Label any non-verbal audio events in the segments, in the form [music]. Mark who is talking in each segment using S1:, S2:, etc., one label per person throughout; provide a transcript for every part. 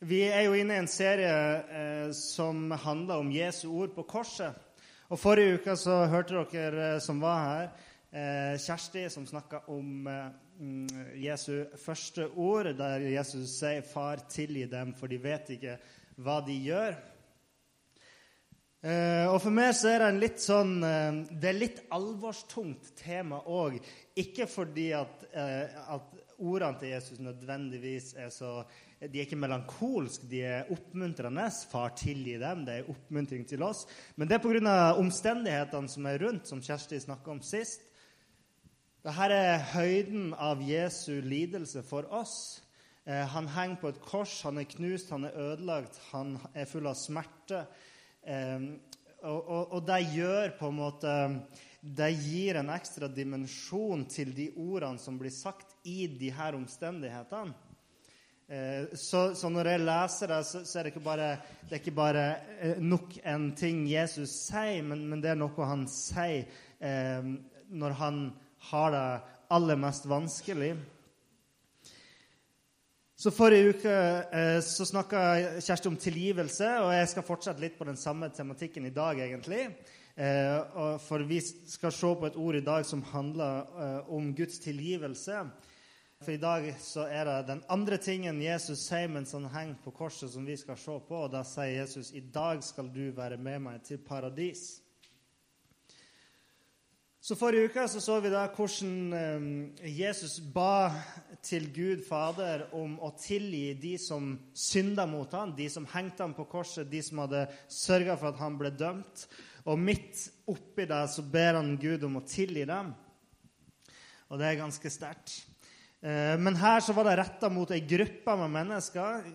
S1: Vi er jo inne i en serie eh, som handler om Jesu ord på korset. Og Forrige uke så hørte dere eh, som var her, eh, Kjersti som snakka om mm, Jesu første ord, der Jesus sier 'Far, tilgi dem, for de vet ikke hva de gjør'. Og For meg så er det en litt sånn Det er litt alvorstungt tema òg. Ikke fordi at, at ordene til Jesus nødvendigvis er så de er ikke melankolske, de er oppmuntrende. Far, tilgi dem. Det er oppmuntring til oss. Men det er pga. omstendighetene som er rundt, som Kjersti snakka om sist. Dette er høyden av Jesu lidelse for oss. Eh, han henger på et kors, han er knust, han er ødelagt, han er full av smerte. Eh, og, og, og det gjør på en måte Det gir en ekstra dimensjon til de ordene som blir sagt i de her omstendighetene. Eh, så, så, når jeg leser det, så, så er det ikke bare, det ikke bare eh, nok en ting Jesus sier, men, men det er noe han sier eh, når han har det aller mest vanskelig. Så Forrige uke eh, så snakka Kjersti om tilgivelse, og jeg skal fortsette litt på den samme tematikken i dag. egentlig. Eh, for vi skal se på et ord i dag som handler eh, om Guds tilgivelse. For i dag så er det den andre tingen Jesus sier mens han henger på korset, som vi skal se på. Og da sier Jesus, 'I dag skal du være med meg til paradis'. Så Forrige uke så, så vi da hvordan eh, Jesus ba til Gud Fader om å tilgi de som synda mot ham, de som hengte ham på korset, de som hadde sørga for at han ble dømt. Og midt oppi det så ber han Gud om å tilgi dem. Og det er ganske sterkt. Eh, men her så var det retta mot ei gruppe med mennesker.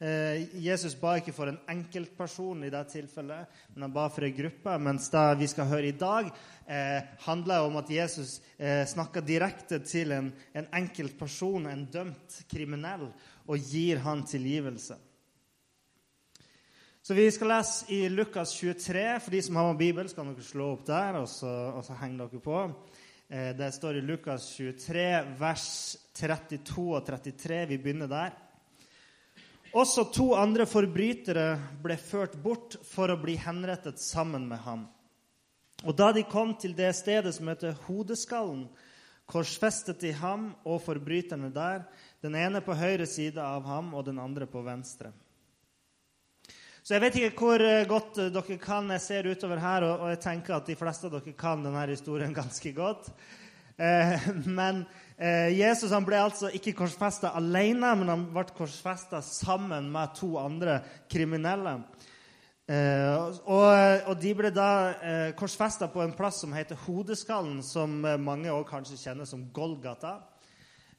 S1: Eh, Jesus ba ikke for en enkeltperson i det tilfellet, men han ba for ei gruppe. Mens det vi skal høre i dag, eh, handler om at Jesus snakker direkte til en enkeltperson, en dømt kriminell, og gir han tilgivelse. Så Vi skal lese i Lukas 23. For de som har med Bibel, skal dere slå opp der, og så, og så henger dere på. Eh, det står i Lukas 23, vers 32 og 33. Vi begynner der. Også to andre forbrytere ble ført bort for å bli henrettet sammen med ham. Og da de kom til det stedet som heter Hodeskallen, korsfestet de ham og forbryterne der, den ene på høyre side av ham og den andre på venstre. Så jeg vet ikke hvor eh, godt eh, dere kan. Jeg ser utover her, og, jeg tenker at de fleste av dere kan denne historien [laughs] ganske godt. Eh, men Jesus han ble altså ikke korsfesta alene, men han ble korsfesta sammen med to andre kriminelle. og, og, de ble da eh, korsfesta på en plass som heter Hodeskallen, som mange også kanskje kjenner som Golgata.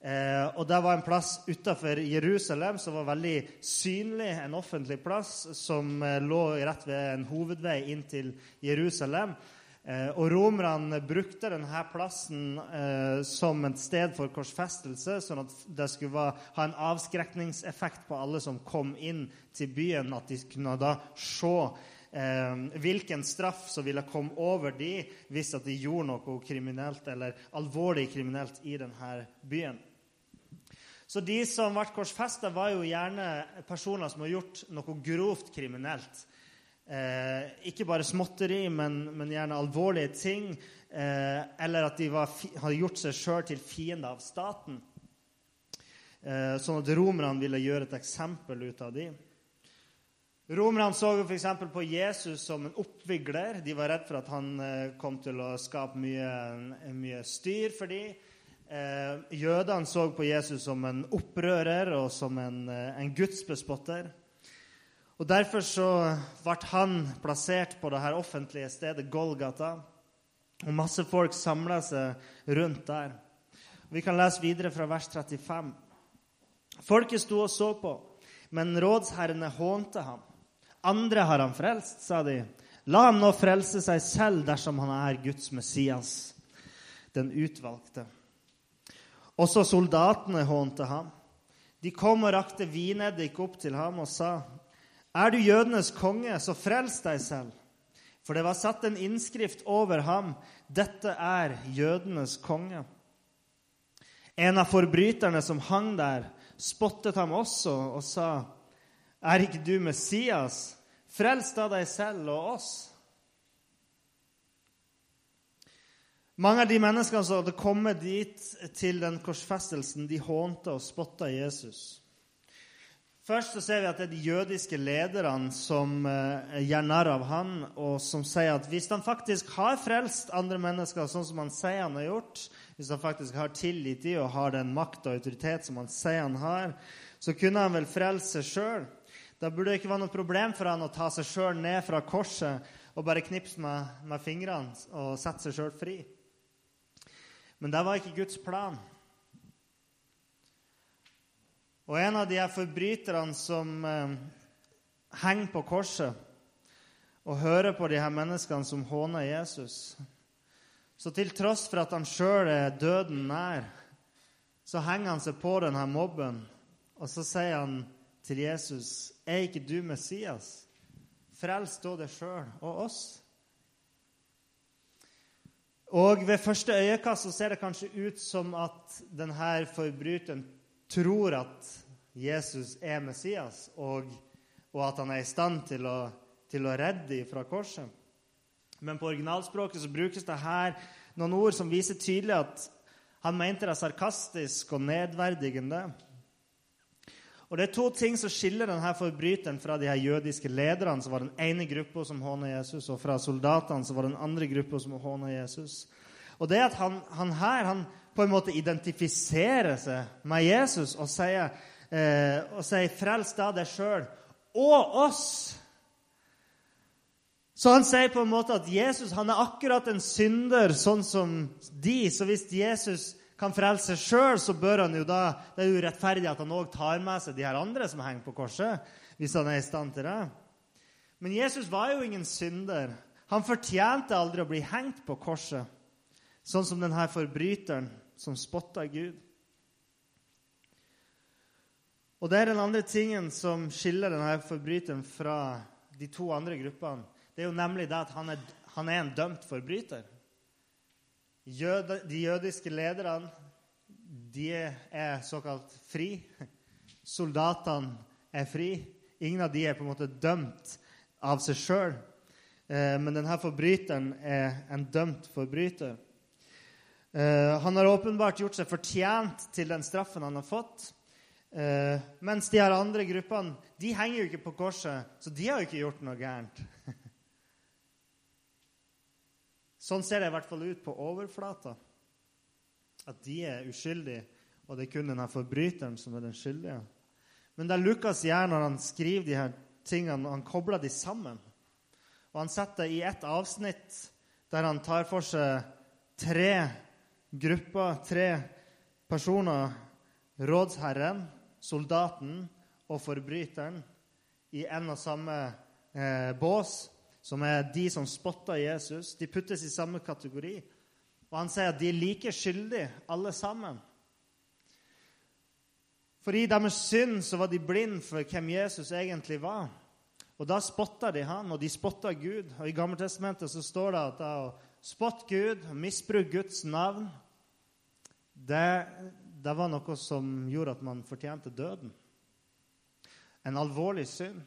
S1: Eh, og Det var en plass utafor Jerusalem som var veldig synlig, en offentlig plass som eh, lå rett ved en hovedvei inn til Jerusalem. Eh, og Romerne brukte denne plassen eh, som et sted for korsfestelse, sånn at det skulle være, ha en avskrekningseffekt på alle som kom inn til byen, at de kunne da se eh, hvilken straff som ville komme over de hvis de gjorde noe kriminelt eller alvorlig kriminelt i denne byen. Så de som ble korsfesta, var jo gjerne personer som har gjort noe grovt kriminelt. Eh, ikke bare småtteri, men, men gjerne alvorlige ting. Eh, eller at de var, hadde gjort seg sjøl til fiende av staten. Eh, sånn at romerne ville gjøre et eksempel ut av dem. Romerne så f.eks. på Jesus som en oppvigler. De var redd for at han eh, kom til å skape mye, mye styr for dem. Eh, jødene så på Jesus som en opprører og som en, eh, en gudsbespotter. Og Derfor så ble han plassert på det her offentlige stedet Golgata. Og masse folk samla seg rundt der. Vi kan lese videre fra vers 35. Folket sto og så på, men rådsherrene hånte ham. Andre har han frelst, sa de. La ham nå frelse seg selv dersom han er Guds Messias, den utvalgte. Også soldatene hånte ham. De kom og rakte vineddik opp til ham og sa, 'Er du jødenes konge, så frels deg selv.' For det var satt en innskrift over ham, 'Dette er jødenes konge'. En av forbryterne som hang der, spottet ham også og sa, Er ikke du Messias? Frels da deg selv og oss. Mange av de menneskene som hadde kommet dit til den korsfestelsen, de hånte og spotta Jesus. Først så ser vi at det er de jødiske lederne som eh, gjør narr av han, og som sier at hvis han faktisk har frelst andre mennesker sånn som han sier han har gjort, hvis han faktisk har tillit i og har den makt og autoritet som han sier han har, så kunne han vel frelse seg sjøl. Da burde det ikke være noe problem for han å ta seg sjøl ned fra korset og bare knipse med, med fingrene og sette seg sjøl fri. Men det var ikke Guds plan. Og en av de her forbryterne som eh, henger på korset og hører på de her menneskene som håner Jesus Så til tross for at han sjøl er døden nær, så henger han seg på denne mobben, og så sier han til Jesus, 'Er ikke du Messias? Frels da deg sjøl og oss.' Og Ved første øyekast så ser det kanskje ut som at denne forbryteren tror at Jesus er Messias, og, og at han er i stand til å, til å redde dem fra korset. Men på originalspråket så brukes det her noen ord som viser tydelig at han mente det sarkastisk og nedverdigende. Og Det er to ting som skiller denne forbryteren fra de her jødiske lederne, som var den ene gruppa som håna Jesus, og fra soldatene, som var den andre gruppa som håna Jesus. Og det er at han, han her han på en måte identifiserer seg med Jesus og sier, eh, og sier 'Frels da deg sjøl og oss'. Så han sier på en måte at Jesus han er akkurat en synder, sånn som de. Så hvis Jesus kan frelse seg sjøl, så bør han jo da Det er jo rettferdig at han òg tar med seg de her andre som henger på korset, hvis han er i stand til det. Men Jesus var jo ingen synder. Han fortjente aldri å bli hengt på korset, sånn som denne forbryteren som spotta Gud. Og Det er den andre tingen som skiller denne forbryteren fra de to andre gruppene. Det er jo nemlig det at han er, han er en dømt forbryter. De jødiske lederne de er såkalt fri. Soldatene er fri. Ingen av de er på en måte dømt av seg sjøl. Eh, men denne forbryteren er en dømt forbryter. Eh, han har åpenbart gjort seg fortjent til den straffen han har fått. Uh, mens de her andre gruppene de henger jo ikke på korset, så de har jo ikke gjort noe gærent. [laughs] sånn ser det i hvert fall ut på overflata. At de er uskyldige, og det er kun denne forbryteren som er den skyldige. Men det Lukas gjør når han skriver de her tingene, han kobler de sammen. Og han setter i ett avsnitt der han tar for seg tre grupper, tre personer. Rådsherren, soldaten og forbryteren i en og samme eh, bås, som er de som spotter Jesus. De puttes i samme kategori. Og han sier at de er like skyldige, alle sammen. For i deres synd så var de blinde for hvem Jesus egentlig var. Og Da spotta de han, og de spotta Gud. Og I Gammeltestamentet så står det at å spotte Gud misbruke Guds navn det det var noe som gjorde at man fortjente døden. En alvorlig synd.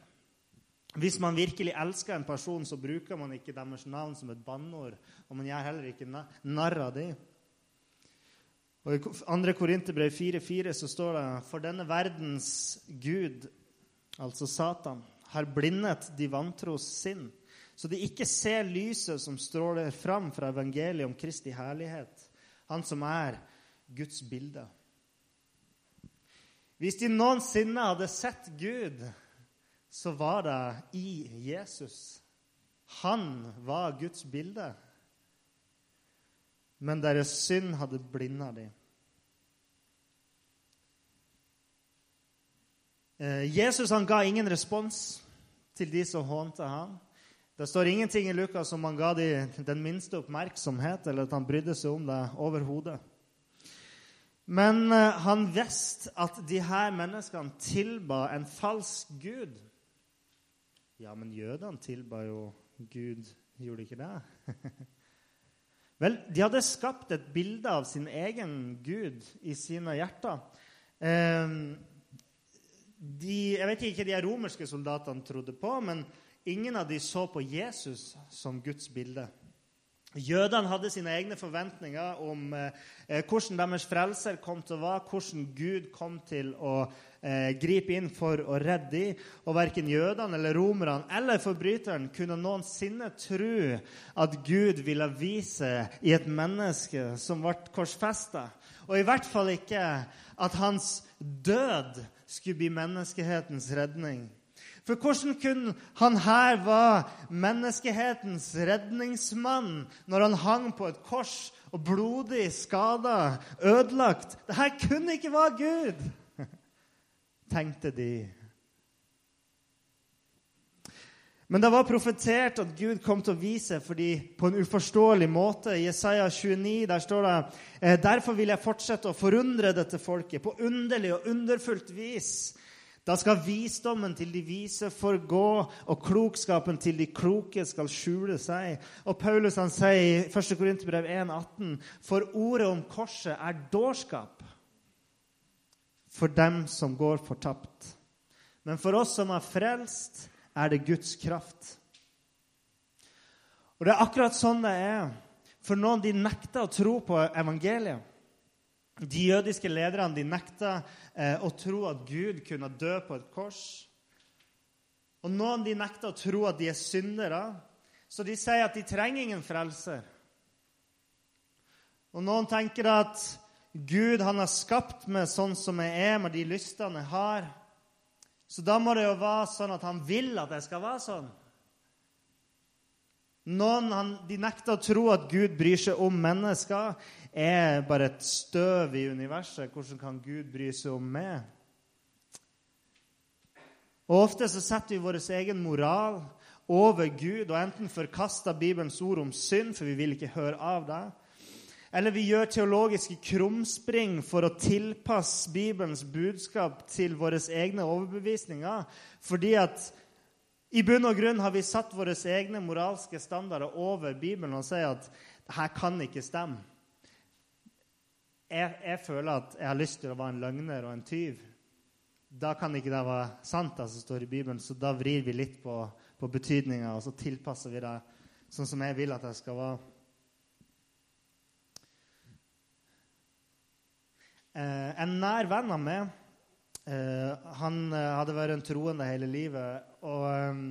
S1: Hvis man virkelig elsker en person, så bruker man ikke deres navn som et banneord. Og man gjør heller ikke narr av dem. I 2. Korinterbrev 4,4 så står det For denne verdens gud, altså Satan, har blindet de vantros sinn, så de ikke ser lyset som stråler fram fra evangeliet om Kristi herlighet, han som er Guds bilde. Hvis de noensinne hadde sett Gud, så var det i Jesus. Han var Guds bilde. Men deres synd hadde blinda dem. Eh, Jesus han ga ingen respons til de som hånte ham. Det står ingenting i Lukas om han ga dem den minste oppmerksomhet, eller at han brydde seg om det overhodet. Men eh, han visste at de her menneskene tilba en falsk gud. Ja, men jødene tilba jo Gud, gjorde de ikke det? [laughs] Vel, de hadde skapt et bilde av sin egen gud i sine hjerter. Eh, de, Jeg vet ikke hva de romerske soldatene trodde på, men ingen av de så på Jesus som Guds bilde. Jødene hadde sine egne forventninger om eh, hvordan deres frelser kom til å være, hvordan Gud kom til å eh, gripe inn for å redde dem. Og verken jødene eller romerne eller forbryteren kunne noensinne tro at Gud ville vise i et menneske som ble korsfesta. Og i hvert fall ikke at hans død skulle bli menneskehetens redning. For hvordan kunne han her være menneskehetens redningsmann når han hang på et kors og blodig, skada, ødelagt? Dette kunne ikke være Gud, tenkte de. Men det var profetert at Gud kom til å vise for dem på en uforståelig måte. I Jesaja 29 der står det «Eh, Derfor vil jeg fortsette å forundre dette folket på underlig og underfullt vis. Da skal visdommen til de vise forgå, og klokskapen til de kloke skal skjule seg. Og Paulus han sier i 1. Korinterbrev 1,18.: For ordet om korset er dårskap for dem som går fortapt. Men for oss som er frelst, er det Guds kraft. Og Det er akkurat sånn det er. For noen de nekter å tro på evangeliet. De jødiske lederne de nekta eh, å tro at Gud kunne dø på et kors. Og noen de nekter å tro at de er syndere, så de sier at de trenger ingen frelser. Og noen tenker at Gud han har skapt meg sånn som jeg er, med de lystene jeg har. Så da må det jo være sånn at han vil at jeg skal være sånn. Noen han, de nekter å tro at Gud bryr seg om mennesker er bare et støv i universet. Hvordan kan Gud bry seg om meg? Og Ofte så setter vi vår egen moral over Gud og enten forkaster Bibelens ord om synd, for vi vil ikke høre av det, eller vi gjør teologiske krumspring for å tilpasse Bibelens budskap til våre egne overbevisninger. Fordi at i bunn og grunn har vi satt våre egne moralske standarder over Bibelen og sier at dette kan ikke stemme jeg, jeg, føler at jeg har lyst til å være en løgner og en tyv, da kan ikke det være sant, det som står i Bibelen. Så da vrir vi litt på, på betydninga, og så tilpasser vi det sånn som jeg vil at det skal være. En nær venn av meg eh, han eh, hadde vært en troende hele livet. Og, eh,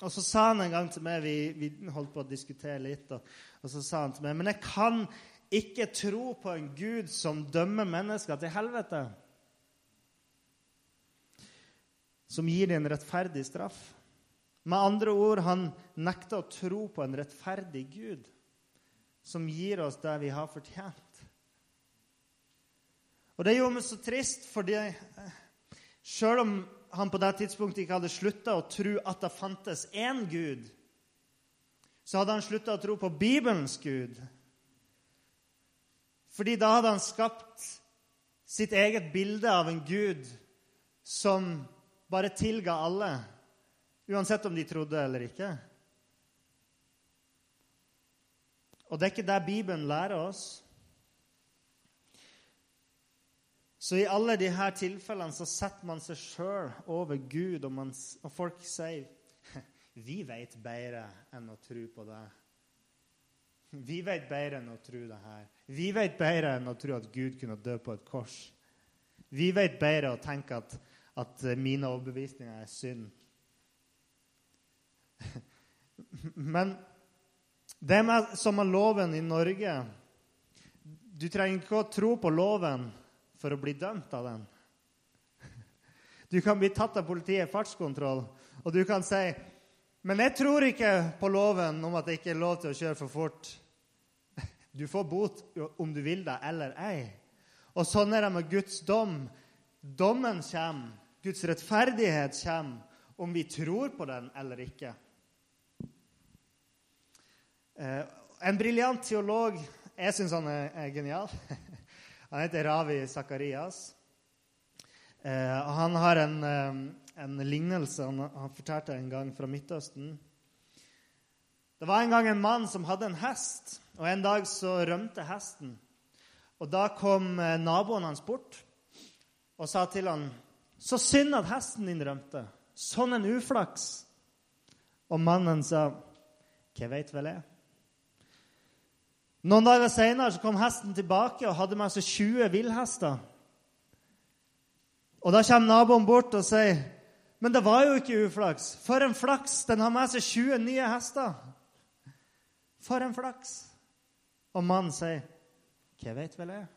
S1: og, så sa han en gang til meg Vi, vi holdt på å diskutere litt. Og, og så sa han til meg Men jeg kan ikke tro på en Gud som dømmer mennesker til helvete. Som gir dem en rettferdig straff. Med andre ord, han nekter å tro på en rettferdig Gud som gir oss det vi har fortjent. Og Det gjorde meg så trist, fordi selv om han på det tidspunktet ikke hadde slutta å tro at det fantes én Gud, så hadde han slutta å tro på Bibelens Gud. Fordi da hadde han skapt sitt eget bilde av en gud som bare tilga alle, uansett om de trodde eller ikke. Og det er ikke det Bibelen lærer oss. Så i alle disse tilfellene så setter man seg sjøl over Gud, og, man, og folk sier [laughs] vi vet bedre enn å tro på det. Vi vet bedre enn å tro det her. Vi vet bedre enn å tro at Gud kunne dø på et kors. Vi vet bedre å tenke at, at mine overbevisninger er synd. [laughs] Men det med, som er loven i Norge Du trenger ikke å tro på loven for å bli dømt av den. Du kan bli tatt av politiet i fartskontroll, og du kan si men jeg tror ikke på loven om at det ikke er lov til å kjøre for fort. Du får bot om du vil det eller ei. Og sånn er det med Guds dom. Dommen kommer, Guds rettferdighet kommer, om vi tror på den eller ikke. Eh, en briljant teolog Jeg syns han er, genial. Han heter Ravi Sakarias. Eh, han har en, eh, en lignelse han, han fortalte en gang fra Midtøsten. Det var en gang en mann som hadde en hest, og en dag så rømte hesten. Og Da kom eh, naboen hans bort og sa til han, Så synd at hesten din rømte. Sånn en uflaks. Og mannen sa, Hva veit vel jeg? Noen dager seinere kom hesten tilbake og hadde med seg 20 villhester. Og Da kommer naboen bort og sier, 'Men det var jo ikke uflaks.' 'For en flaks! Den har med seg 20 nye hester.' For en flaks! Og mannen sier, 'Hva veit vel jeg?'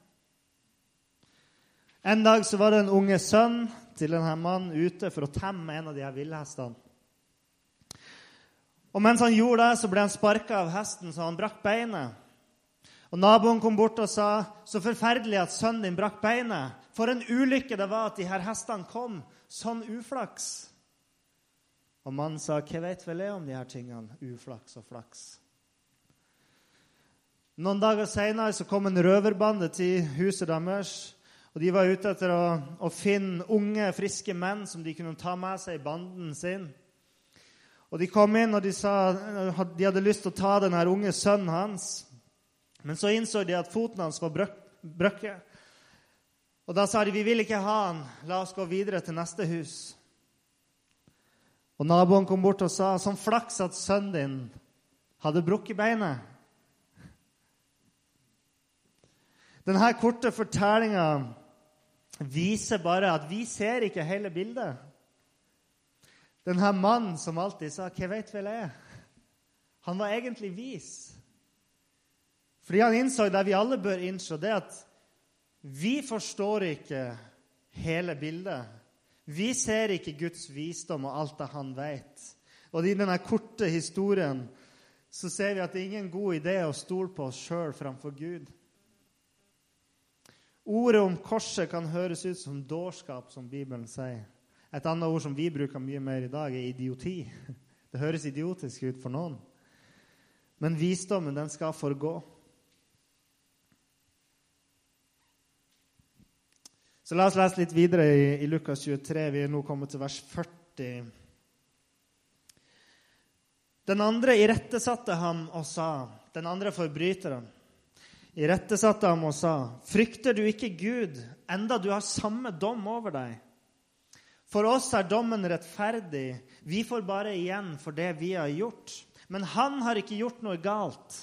S1: En dag så var det en unge sønn til denne mannen ute for å temme en av de her villhestene. Og mens han gjorde det, så ble han sparka av hesten, så han brakk beinet. Og Naboen kom bort og sa, 'Så forferdelig at sønnen din brakk beinet.' 'For en ulykke det var at de her hestene kom. Sånn uflaks.' Og mannen sa, 'Hva vet vel jeg om de her tingene? Uflaks og flaks.' Noen dager seinere kom en røverbande til huset deres. Og De var ute etter å, å, finne unge, friske menn som de kunne ta med seg i banden sin. Og De kom inn og de sa de hadde lyst til å ta den unge sønnen hans. Men så innså de at foten hans var brøkket. Og Da sa de vi vil ikke ha han, la oss gå videre til neste hus. Og Naboen kom bort og sa som flaks at sønnen din hadde brukket beinet. Denne korte fortellinga viser bare at vi ser ikke hele bildet. Denne mannen som alltid sa 'Hva veit vel jeg?' Han var egentlig vis. Fordi han innså det vi alle bør innse, det at vi forstår ikke hele bildet. Vi ser ikke Guds visdom og alt det han vet. Og i denne korte historien så ser vi at det er ingen god idé å stole på oss sjøl framfor Gud. Ordet om korset kan høres ut som dårskap, som Bibelen sier. Et annet ord som vi bruker mye mer i dag, er idioti. [laughs] Det høres idiotisk ut for noen. Men visdommen, den skal forgå. Så la oss lese litt videre i, i Lukas 23. Vi er nå kommet til vers 40. Den andre irettesatte ham og sa, den andre forbryteren irettesatte ham og sa, 'Frykter du ikke Gud, enda du har samme dom over deg?' For oss er dommen rettferdig. Vi får bare igjen for det vi har gjort. Men han har ikke gjort noe galt.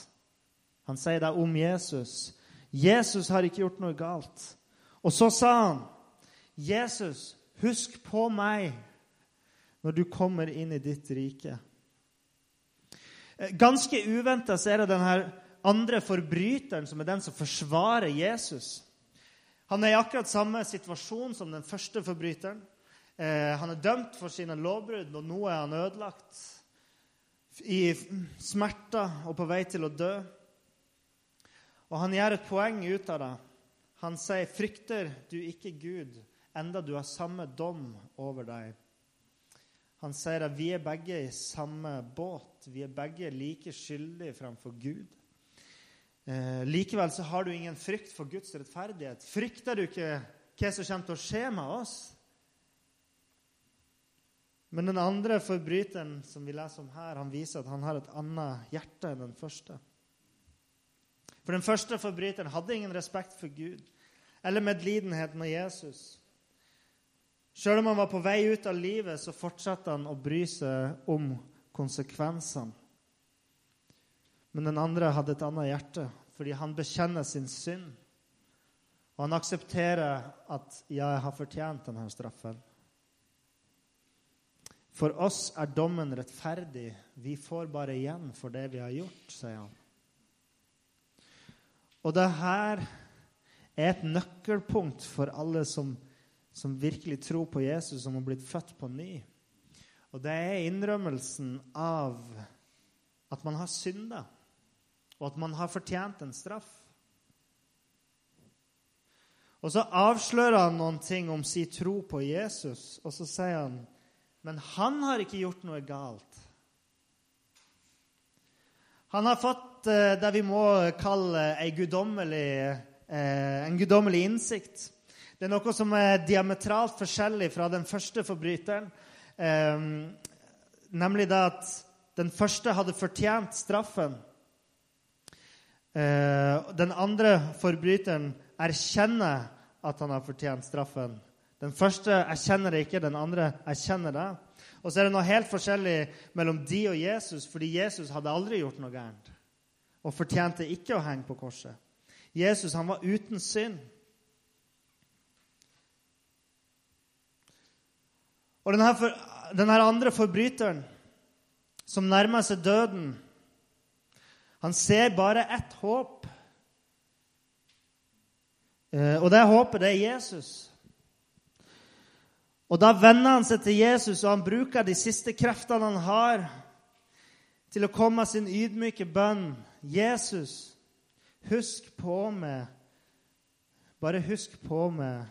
S1: Han sier det om Jesus. Jesus har ikke gjort noe galt. Og så sa han, 'Jesus, husk på meg når du kommer inn i ditt rike.' Ganske uventa er det denne andre forbryteren, som er den som forsvarer Jesus. Han er i akkurat samme situasjon som den første forbryteren. Eh, han er dømt for sine lovbrudd, og nå er han ødelagt. I smerter og på vei til å dø. Og han gjør et poeng ut av det. Han sier, 'Frykter du ikke Gud, enda du har samme dom over deg?' Han sier at vi er begge i samme båt. Vi er begge like skyldige framfor Gud. Eh, likevel så har du ingen frykt for Guds rettferdighet. Frykter du ikke hva som kommer til å skje med oss? Men den andre forbryteren som vi leser om her, han viser at han har et annet hjerte enn den første. For den første forbryteren hadde ingen respekt for Gud eller medlidenhet med Jesus. Sjøl om han var på vei ut av livet, så fortsatte han å bry seg om konsekvensene. Men den andre hadde et annet hjerte, fordi han bekjenner sin synd. Og han aksepterer at 'jeg har fortjent denne straffen'. For oss er dommen rettferdig. Vi får bare igjen for det vi har gjort, sier han. Og det her er et nøkkelpunkt for alle som, som virkelig tror på Jesus, som har blitt født på ny. Og det er innrømmelsen av at man har synda og at man har fortjent en straff. Og så avslører han noen ting om sin tro på Jesus, og så sier han men han har ikke gjort noe galt. Han har fått eh, det vi må kalle guddommelig, eh, en guddommelig innsikt. Det er noe som er diametralt forskjellig fra den første forbryteren. Eh, nemlig det at den første hadde fortjent straffen. Den andre forbryteren erkjenner at han har fortjent straffen. Den første erkjenner det ikke', den andre erkjenner det'. Og så er det noe helt forskjellig mellom de og Jesus, fordi Jesus hadde aldri gjort noe gærent og fortjente ikke å henge på korset. Jesus han var uten synd. Og denne, for, denne andre forbryteren, som nærmer seg døden, han ser bare ett håp. Eh, og det håpet, det er Jesus. Og da vender han seg til Jesus, og han bruker de siste kreftene han har, til å komme med sin ydmyke bønn. Jesus, husk på meg. Bare husk på meg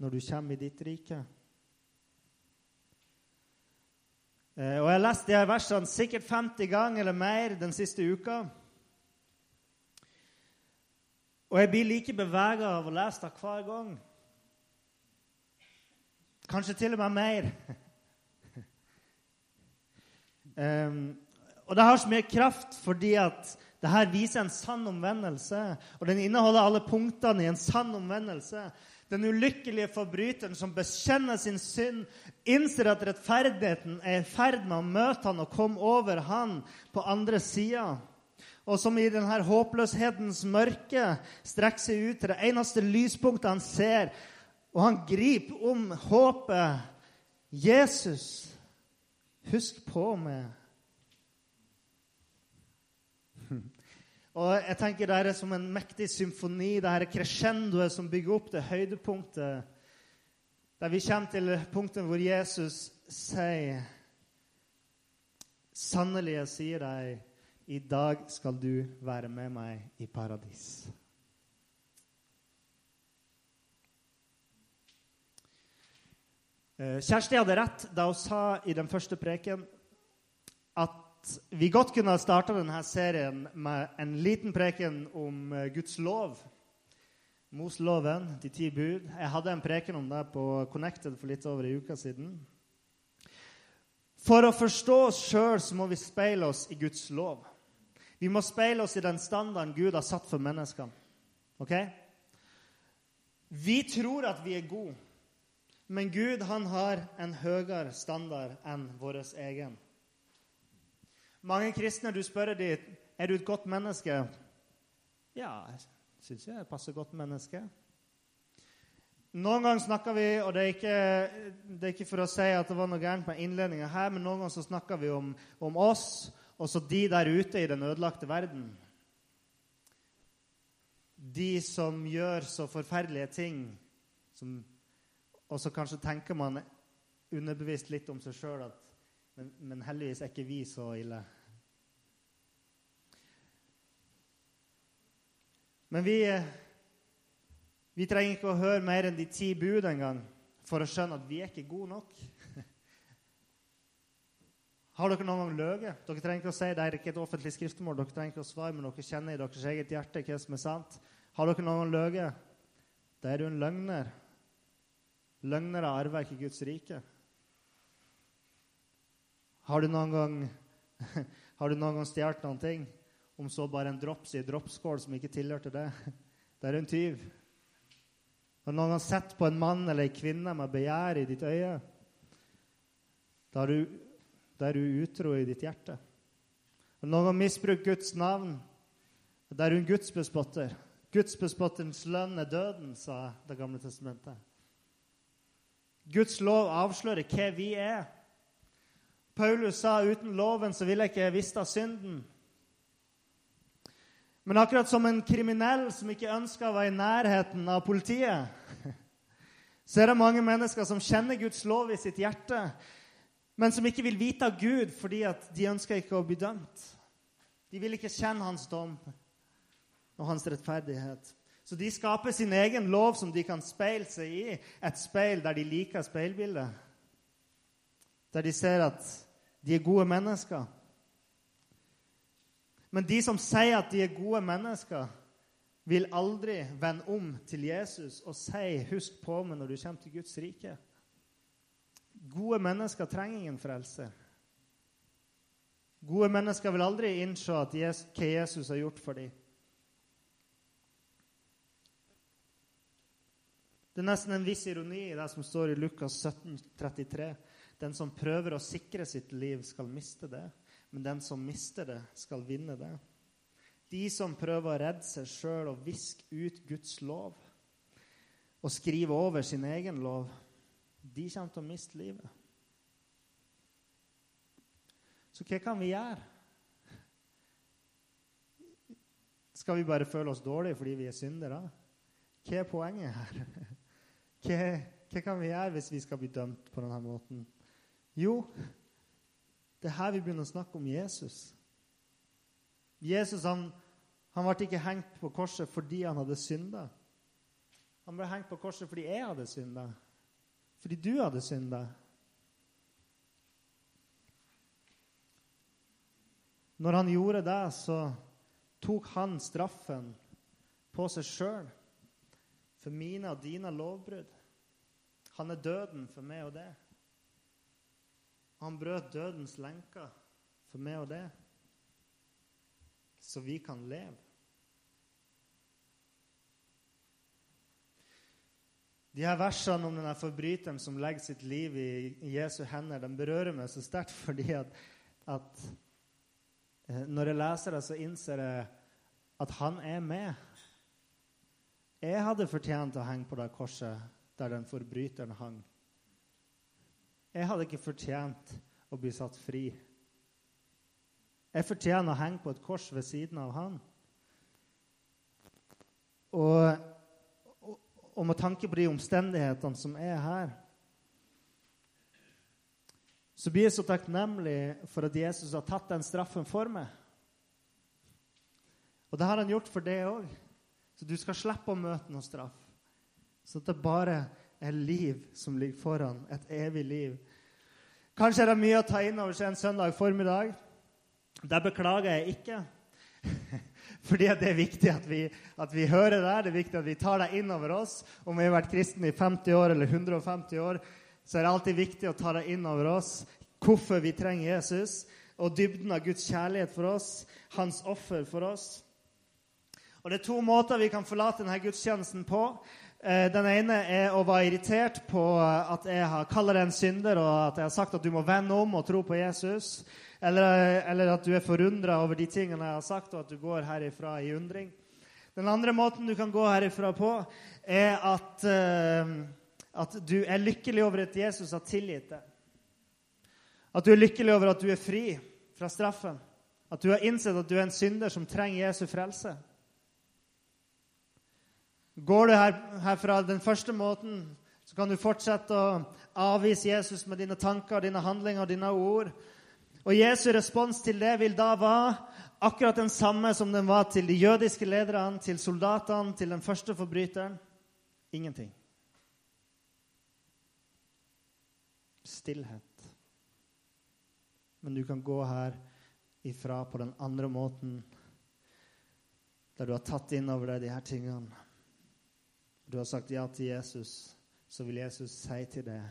S1: når du kommer i ditt rike. Eh, og Jeg har lest de her versene sikkert 50 ganger eller mer den siste uka. Og jeg blir like bevega av å lese det hver gang. Kanskje til og med mer. [laughs] um, og det har så mye kraft fordi at det her viser en sann omvendelse. Og den inneholder alle punktene i en sann omvendelse. Den ulykkelige forbryteren som bekjenner sin synd, innser at rettferdigheten er i ferd med å møte han og komme over han på andre sida. Og som i denne håpløshetens mørke strekker seg ut til det eneste lyspunktet han ser. Og han griper om håpet. Jesus, husk på meg. Og jeg tenker Det er som en mektig symfoni, det her crescendoet som bygger opp det høydepunktet. Der vi kommer til punktet hvor Jesus sier Sannelig, jeg sier deg, i dag skal du være med meg i paradis. Eh, Kjersti hadde rett da hun sa i den første preken at vi godt kunne ha starta denne serien med en liten preken om eh, Guds lov. Mosloven, de ti bud. Jeg hadde en preken om det på Connected for litt over ei uke siden. For å forstå oss sjøl må vi speile oss i Guds lov. Vi må speile oss i den standarden Gud har satt for menneskene. Ok? Vi tror at vi er gode, men Gud han har en høyere standard enn vår egen. Mange kristne du spør de, er du et godt menneske. Ja, jeg syns jeg passer godt menneske. Noen ganger snakker vi, og det er, ikke, det er ikke for å si at det var noe gærent med innledninga her, men noen ganger så snakker vi om, om oss og så de der ute i den ødelagte verden. De som gjør så forferdelige ting, som, og så kanskje tenker man underbevisst litt om seg sjøl at men, men, heldigvis er ikke vi så ille. Men vi, vi trenger ikke å høre mer enn de ti bud engang for å skjønne at vi er ikke gode nok. [laughs] Har dere noen gang løyet? Dere trenger ikke å si det er ikke et offentlig skriftemål. Dere trenger ikke å svare, men dere kjenner i deres eget hjerte hva som er sant. Har dere noen gang løyet? Da er du en løgner. Løgnere arver ikke Guds rike. Har du noen gang, [laughs] har du noen gang stjålet noen ting, om så bare en drops i en dropskål som ikke tilhørte det? [laughs] Det er en tyv. Har du noen gang sett på en mann eller en kvinne med begjær i ditt øye? Da er du, da er du utro i ditt hjerte. Har du noen gang misbrukt Guds navn? Da er du en gudsbespotter. Gudsbespotterens lønn er døden, sa Det gamle testamentet. Guds lov avslører hva vi er. Paulus sa uten loven så ville jeg ikke visst av synden. Men akkurat som en kriminell som ikke ønsker å være i nærheten av politiet, [laughs] så er det mange mennesker som kjenner Guds lov i sitt hjerte, men som ikke vil vite av Gud fordi de ønsker ikke å bli dømt. De vil ikke kjenne hans dom og hans rettferdighet. Så de skaper sin egen lov som de kan speile seg i, et speil der de liker speilbildet. Der de ser at de er gode mennesker. Men de som sier at de er gode mennesker, vil aldri vende om til Jesus og si 'Husk på meg når du kommer til Guds rike'. Gode mennesker trenger ingen frelse. Gode mennesker vil aldri innse hva Jesus har gjort for dem. Det er nesten en viss ironi i det som står i Lukas 17, 33. Den som prøver å sikre sitt liv, skal miste det. Men den som mister det, skal vinne det. De som prøver å redde seg sjøl og viske ut Guds lov og skrive over sin egen lov, de kommer til å miste livet. Så hva kan vi gjøre? Skal vi bare føle oss dårlige fordi vi er syndere? Hva er poenget her? [laughs] Hva, hva, kan vi gjøre hvis vi skal bli dømt på denne måten? Jo, det er her vi begynner å snakke om Jesus. Jesus han, han ble ikke hengt på korset fordi han hadde synda. Han ble hengt på korset fordi jeg hadde synda. Fordi du hadde synda. Når han gjorde det, så tok han straffen på seg sjøl for mine og dine lovbrudd. Han er døden for meg og det. Han brøt dødens lenker for meg og det, så vi kan leve. De her versene om denne forbryteren som legger sitt liv i Jesu hender, de berører meg så sterkt [laughs] fordi at, at eh, når jeg leser det, så innser jeg at han er med. Jeg hadde fortjent å henge på det korset der den forbryteren hang. Jeg hadde ikke fortjent å bli satt fri. Jeg fortjener å henge på et kors ved siden av han. Og, og, og med tanke på de omstendighetene som er her, så blir jeg så takknemlig for at Jesus har tatt den straffen for meg. Og det har han gjort for deg òg. Så du skal slippe å møte noen straff. Så det er bare er liv som ligger foran. Et evig liv. Kanskje er det mye å ta inn over seg en søndag formiddag. Det beklager jeg ikke. [laughs] Fordi det er viktig at vi, at vi, hører det. Det er viktig at vi tar det inn over oss. Om vi har vært kristne i 50 år eller 150 år, så er det alltid viktig å ta det inn over oss hvorfor vi trenger Jesus, og dybden av Guds kjærlighet for oss, hans offer for oss. Og Det er to måter vi kan forlate denne gudstjenesten på. Eh, den ene er å være irritert på at jeg har kaller deg en synder, og at jeg har sagt at du må vende om og tro på Jesus. Eller, eller at du er forundra over de tingene jeg har sagt, og at du går herifra i undring. Den andre måten du kan gå herifra på, er at, uh, at du er lykkelig over at Jesus har tilgitt deg. At du er lykkelig over at du er fri fra straffen. At du har innsett at du er en synder som trenger Jesu frelse. Går du her, herfra den første måten, så kan du fortsette å avvise Jesus med dine tanker, dine handlinger og dine ord. Og Jesu respons til det vil da være akkurat den samme som den var til de jødiske lederne, til soldatene, til den første forbryteren. Ingenting. Stillhet. Men du kan gå her ifra på den andre måten, der du har tatt inn over deg de her tingene du har sagt ja til Jesus, så vil Jesus si til deg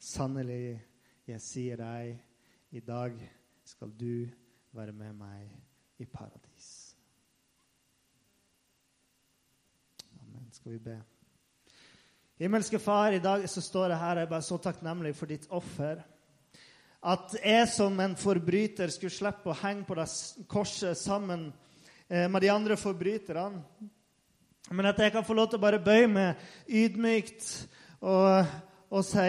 S1: Sannelig, jeg sier deg, i dag skal du være med meg i paradis. Amen. Skal vi be? Himmelske Far, i dag så står jeg her jeg er bare så takknemlig for ditt offer. At jeg som en forbryter skulle slippe å henge på det korset sammen eh, med de andre forbryterne. Men at jeg kan få lov til å bare bøye meg ydmykt og, og si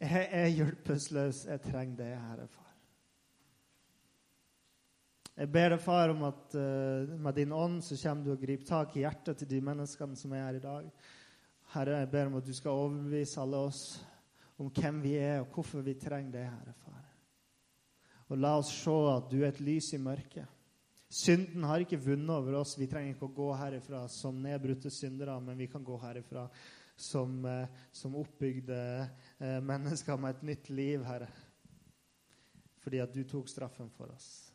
S1: jeg er hjelpeløs. Jeg trenger det, Herre Far. Jeg ber deg, Far, om at uh, med din ånd så kommer du og griper tak i hjertet til de menneskene som er her i dag. Herre, jeg ber om at du skal overbevise alle oss om hvem vi er, og hvorfor vi trenger det, Herre Far. Og la oss se at du er et lys i mørket. Synden har ikke vunnet over oss. Vi trenger ikke å gå herifra som nedbrutte syndere, men vi kan gå herifra som, eh, som oppbygde eh, mennesker med et nytt liv, Herre. Fordi at du tok straffen for oss.